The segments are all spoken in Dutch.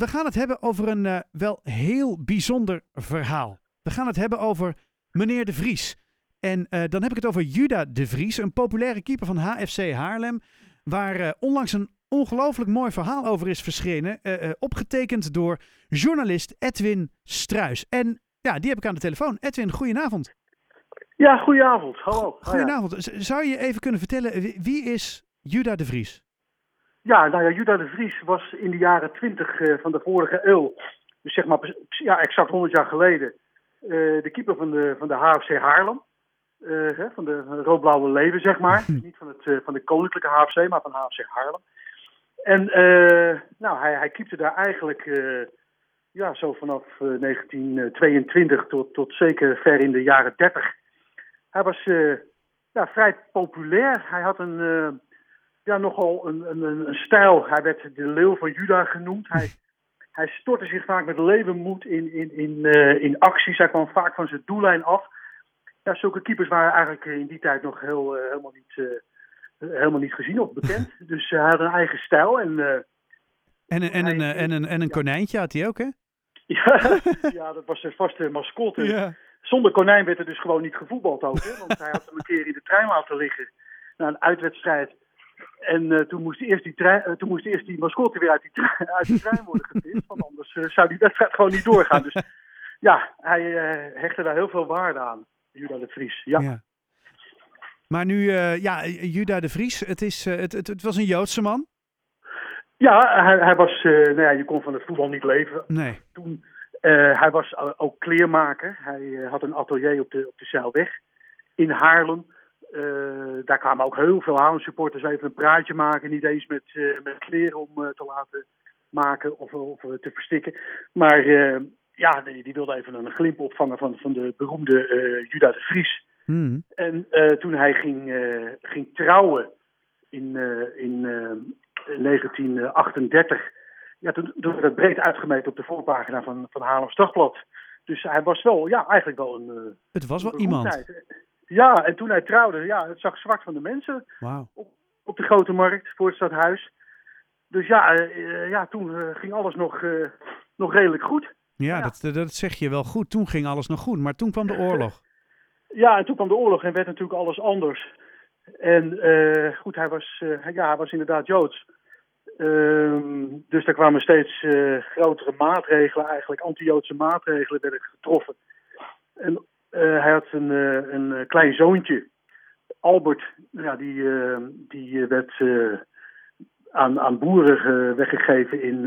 we gaan het hebben over een uh, wel heel bijzonder verhaal. We gaan het hebben over meneer De Vries. En uh, dan heb ik het over Juda De Vries, een populaire keeper van HFC Haarlem. Waar uh, onlangs een ongelooflijk mooi verhaal over is verschenen. opgetekend door journalist Edwin Struis. En ja, die heb ik aan de telefoon. Edwin, goedenavond. Ja, goedenavond. Hallo. Goedenavond. Zou je even kunnen vertellen, wie is Juda De Vries? Ja, nou ja, Juda de Vries was in de jaren twintig uh, van de vorige eeuw, dus zeg maar ja, exact 100 jaar geleden, uh, de keeper van de, van de HFC Haarlem. Uh, hè, van de rood-blauwe leven, zeg maar. Niet van, het, van de koninklijke HFC, maar van HFC Haarlem. En nou, hij, hij keepte daar eigenlijk ja, zo vanaf 1922 tot, tot zeker ver in de jaren 30. Hij was ja, vrij populair. Hij had een ja, nogal een, een, een, stijl. Hij werd de leeuw van Juda genoemd. Hij, hij stortte zich vaak met levenmoed in, in, in, uh, in acties. Hij kwam vaak van zijn doellijn af. Ja, zulke keepers waren eigenlijk in die tijd nog heel, uh, helemaal, niet, uh, helemaal niet gezien of bekend. dus hij had een eigen stijl. En, en, en, en, een, en, een, en een konijntje had hij ook, hè? Ja, ja dat was zijn vaste mascotte. Ja. Zonder konijn werd er dus gewoon niet gevoetbald ook. Hè? Want hij had hem een keer in de trein laten liggen. Na een uitwedstrijd. En uh, toen, moest eerst die trein, uh, toen moest eerst die mascotte weer uit die, trein, uit die trein worden gepist. Want anders uh, zou die wedstrijd gewoon niet doorgaan. Dus ja, hij hechtte daar heel veel waarde aan, Juda de Vries. Ja. ja. Maar nu, ja, Juda de Vries, het, is, het, het, het was een Joodse man? Ja, hij, hij was, nou ja, je kon van het voetbal niet leven. Nee. Toen, hij was ook kleermaker. Hij had een atelier op de, op de Zeilweg in Haarlem. Uh, daar kwamen ook heel veel Haarlem supporters even een praatje maken. Niet eens met, uh, met kleren om uh, te laten maken of, of te verstikken. Maar ja, die, die, wilde even een glimp opvangen van, van de beroemde Juda de Vries. Hmm. En toen hij ging, ging trouwen in, in 1938, ja, toen, toen werd het breed uitgemeten op de voorpagina van, van Haarlems Dagblad. Dus hij was wel, ja, eigenlijk wel een. Het was wel iemand. Ja, en toen hij trouwde, ja, het zag zwart van de mensen op, op, de grote markt voor het stadhuis. Dus ja, uh, ja toen uh, ging alles nog, uh, nog redelijk goed. Ja, ja. Dat, dat zeg je wel goed. Toen ging alles nog goed, maar toen kwam de oorlog. ja, en toen kwam de oorlog en werd natuurlijk alles anders. En goed, hij was, ja, hij was inderdaad Joods. Ehm, dus er kwamen steeds grotere maatregelen, eigenlijk anti-Joodse maatregelen werden getroffen. En uh, hij had een, uh, een klein zoontje, Albert, ja, die, uh, die werd aan, aan boeren weggegeven in,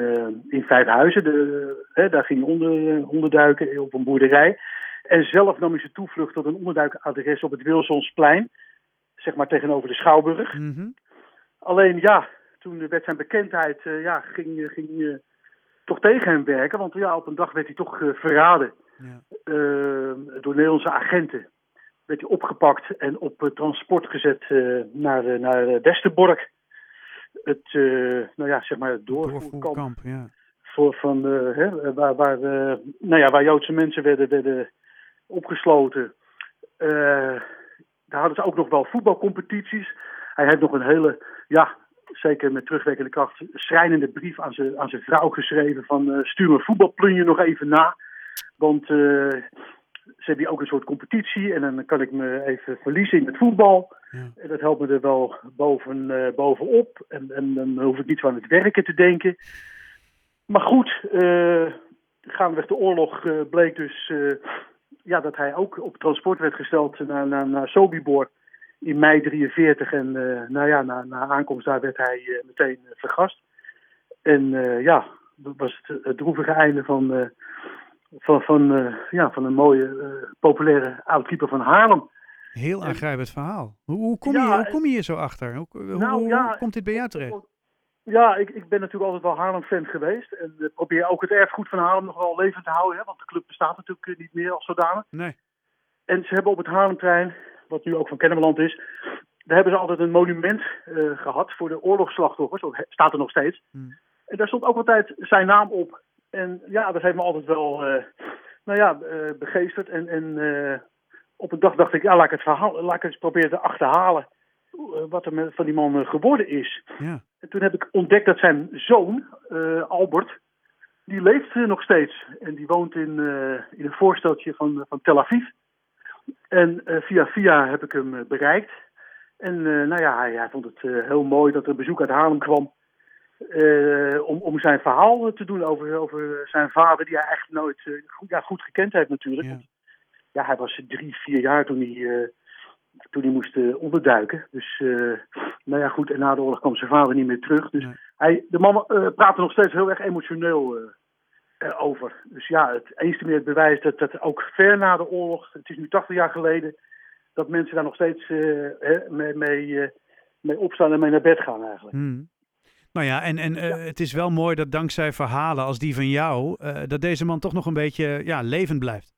in Vijfhuizen. De, hè, daar ging hij onder, onderduiken op een boerderij. En zelf nam hij zijn toevlucht tot een onderduikadres op het Wilsonsplein, zeg maar tegenover de Schouwburg. Mm -hmm. Alleen ja, toen werd zijn bekendheid, ja, ging, ging toch tegen hem werken. Want ja, op een dag werd hij toch verraden. Ja. Uh, door Nederlandse agenten werd hij opgepakt en op transport gezet uh, naar, naar Westerbork. Het, nou ja, zeg maar het doorvoerkamp. ja. Voor, van, hè, waar, waar, nou ja, waar Joodse mensen werden, werden opgesloten. daar hadden ze ook nog wel voetbalcompetities. Hij heeft nog een hele, ja, zeker met terugwerkende kracht, schrijnende brief aan zijn, aan zijn vrouw geschreven van stuur mijn voetbalplunje nog even na. Want uh, ze hebben ook een soort competitie en dan kan ik me even verliezen in het voetbal. Ja. En dat helpt me er wel boven, uh, bovenop. En, en dan hoef ik niet zo aan het werken te denken. Maar goed, uh, gaandeweg de oorlog bleek dus ja, dat hij ook op transport werd gesteld naar, naar, naar Sobibor in mei 43. En nou ja, na, na aankomst daar werd hij meteen vergast. En ja, dat was het, het droevige einde van van, van, uh, ja, van een mooie, uh, populaire oudkeeper van Haarlem. Heel aangrijpend verhaal. Hoe, hoe, kom ja, je, hoe kom je hier zo achter? Hoe, nou, hoe, ja, hoe komt dit bij jou terecht? Ja, ik, ik ben natuurlijk altijd wel Haarlem-fan geweest. En uh, probeer ook het erfgoed van Haarlem nog wel levend te houden. Hè, want de club bestaat natuurlijk niet meer als zodanig. Nee. En ze hebben op het Haarlemtrein, wat nu ook van Kennemerland is... daar hebben ze altijd een monument gehad voor de oorlogsslachtoffers. Dat staat er nog steeds. Hmm. En daar stond ook altijd zijn naam op. En ja, dat heeft me altijd wel, uh, nou ja, uh, begeesterd. En, en uh, op een dag dacht ik, ja, laat ik het verhaal, laat ik eens proberen te achterhalen wat er met, van die man geworden is. Ja. En toen heb ik ontdekt dat zijn zoon, Albert, die leeft nog steeds. En die woont in, in een voorsteltje van, van Tel Aviv. En via via heb ik hem bereikt. En nou ja, hij, hij vond het heel mooi dat er een bezoek uit Haarlem kwam. Om, om zijn verhaal te doen over, over zijn vader, die hij echt nooit goed, ja, goed gekend heeft natuurlijk. Ja. ja. hij was drie, vier jaar toen hij, toen hij moest onderduiken. Dus nou ja, goed, en na de oorlog kwam zijn vader niet meer terug. Dus hij, de man praat er nog steeds heel erg emotioneel over. Dus ja, het eens te meer het bewijs dat, dat ook ver na de oorlog, het is nu 80 jaar geleden, dat mensen daar nog steeds mee, mee, mee, opstaan en mee naar bed gaan eigenlijk. Hmm. Nou ja, en, en ja. het is wel mooi dat dankzij verhalen als die van jou, dat deze man toch nog een beetje ja, levend blijft.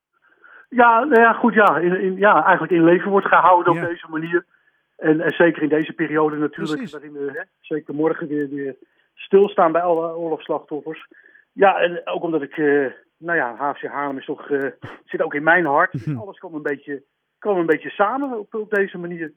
Ja, nou ja, goed, ja, in, in, ja, eigenlijk in leven wordt gehouden op deze manier. En, en, zeker in deze periode natuurlijk, waarin we hè, zeker morgen weer, weer stilstaan bij alle oorlogsslachtoffers. Ja, en ook omdat ik, uh, nou ja, HFC Haarlem is toch, uh, zit ook in mijn hart. Dus alles kwam een beetje, kwam een beetje samen op, op deze manier.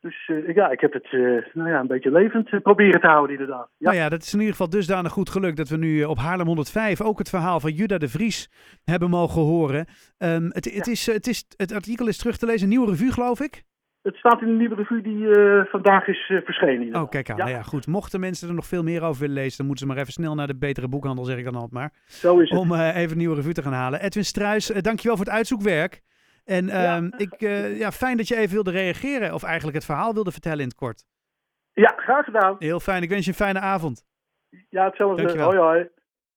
Dus uh, ja, ik heb het nou ja, een beetje levend proberen te houden inderdaad. Ja. Nou ja, dat is in ieder geval dusdanig goed gelukt dat we nu op Haarlem 105 ook het verhaal van Juda de Vries hebben mogen horen. Um, het, het, is, het, is, het artikel is terug te lezen, een nieuwe revue geloof ik? Het staat in de nieuwe revue die uh, vandaag is uh, verschenen. Oh, kijk aan. Ja. Nou ja, goed. Mochten mensen er nog veel meer over willen lezen, dan moeten ze maar even snel naar de betere boekhandel, zeg ik dan altijd maar. Zo is het. Om uh, even een nieuwe revue te gaan halen. Edwin Struis, dankjewel voor het uitzoekwerk. En ja. Ehm, ik, ja, fijn dat je even wilde reageren, of eigenlijk het verhaal wilde vertellen in het kort. Ja, graag gedaan. Heel fijn. Ik wens je een fijne avond. Ja, hetzelfde. Hoi, hoi.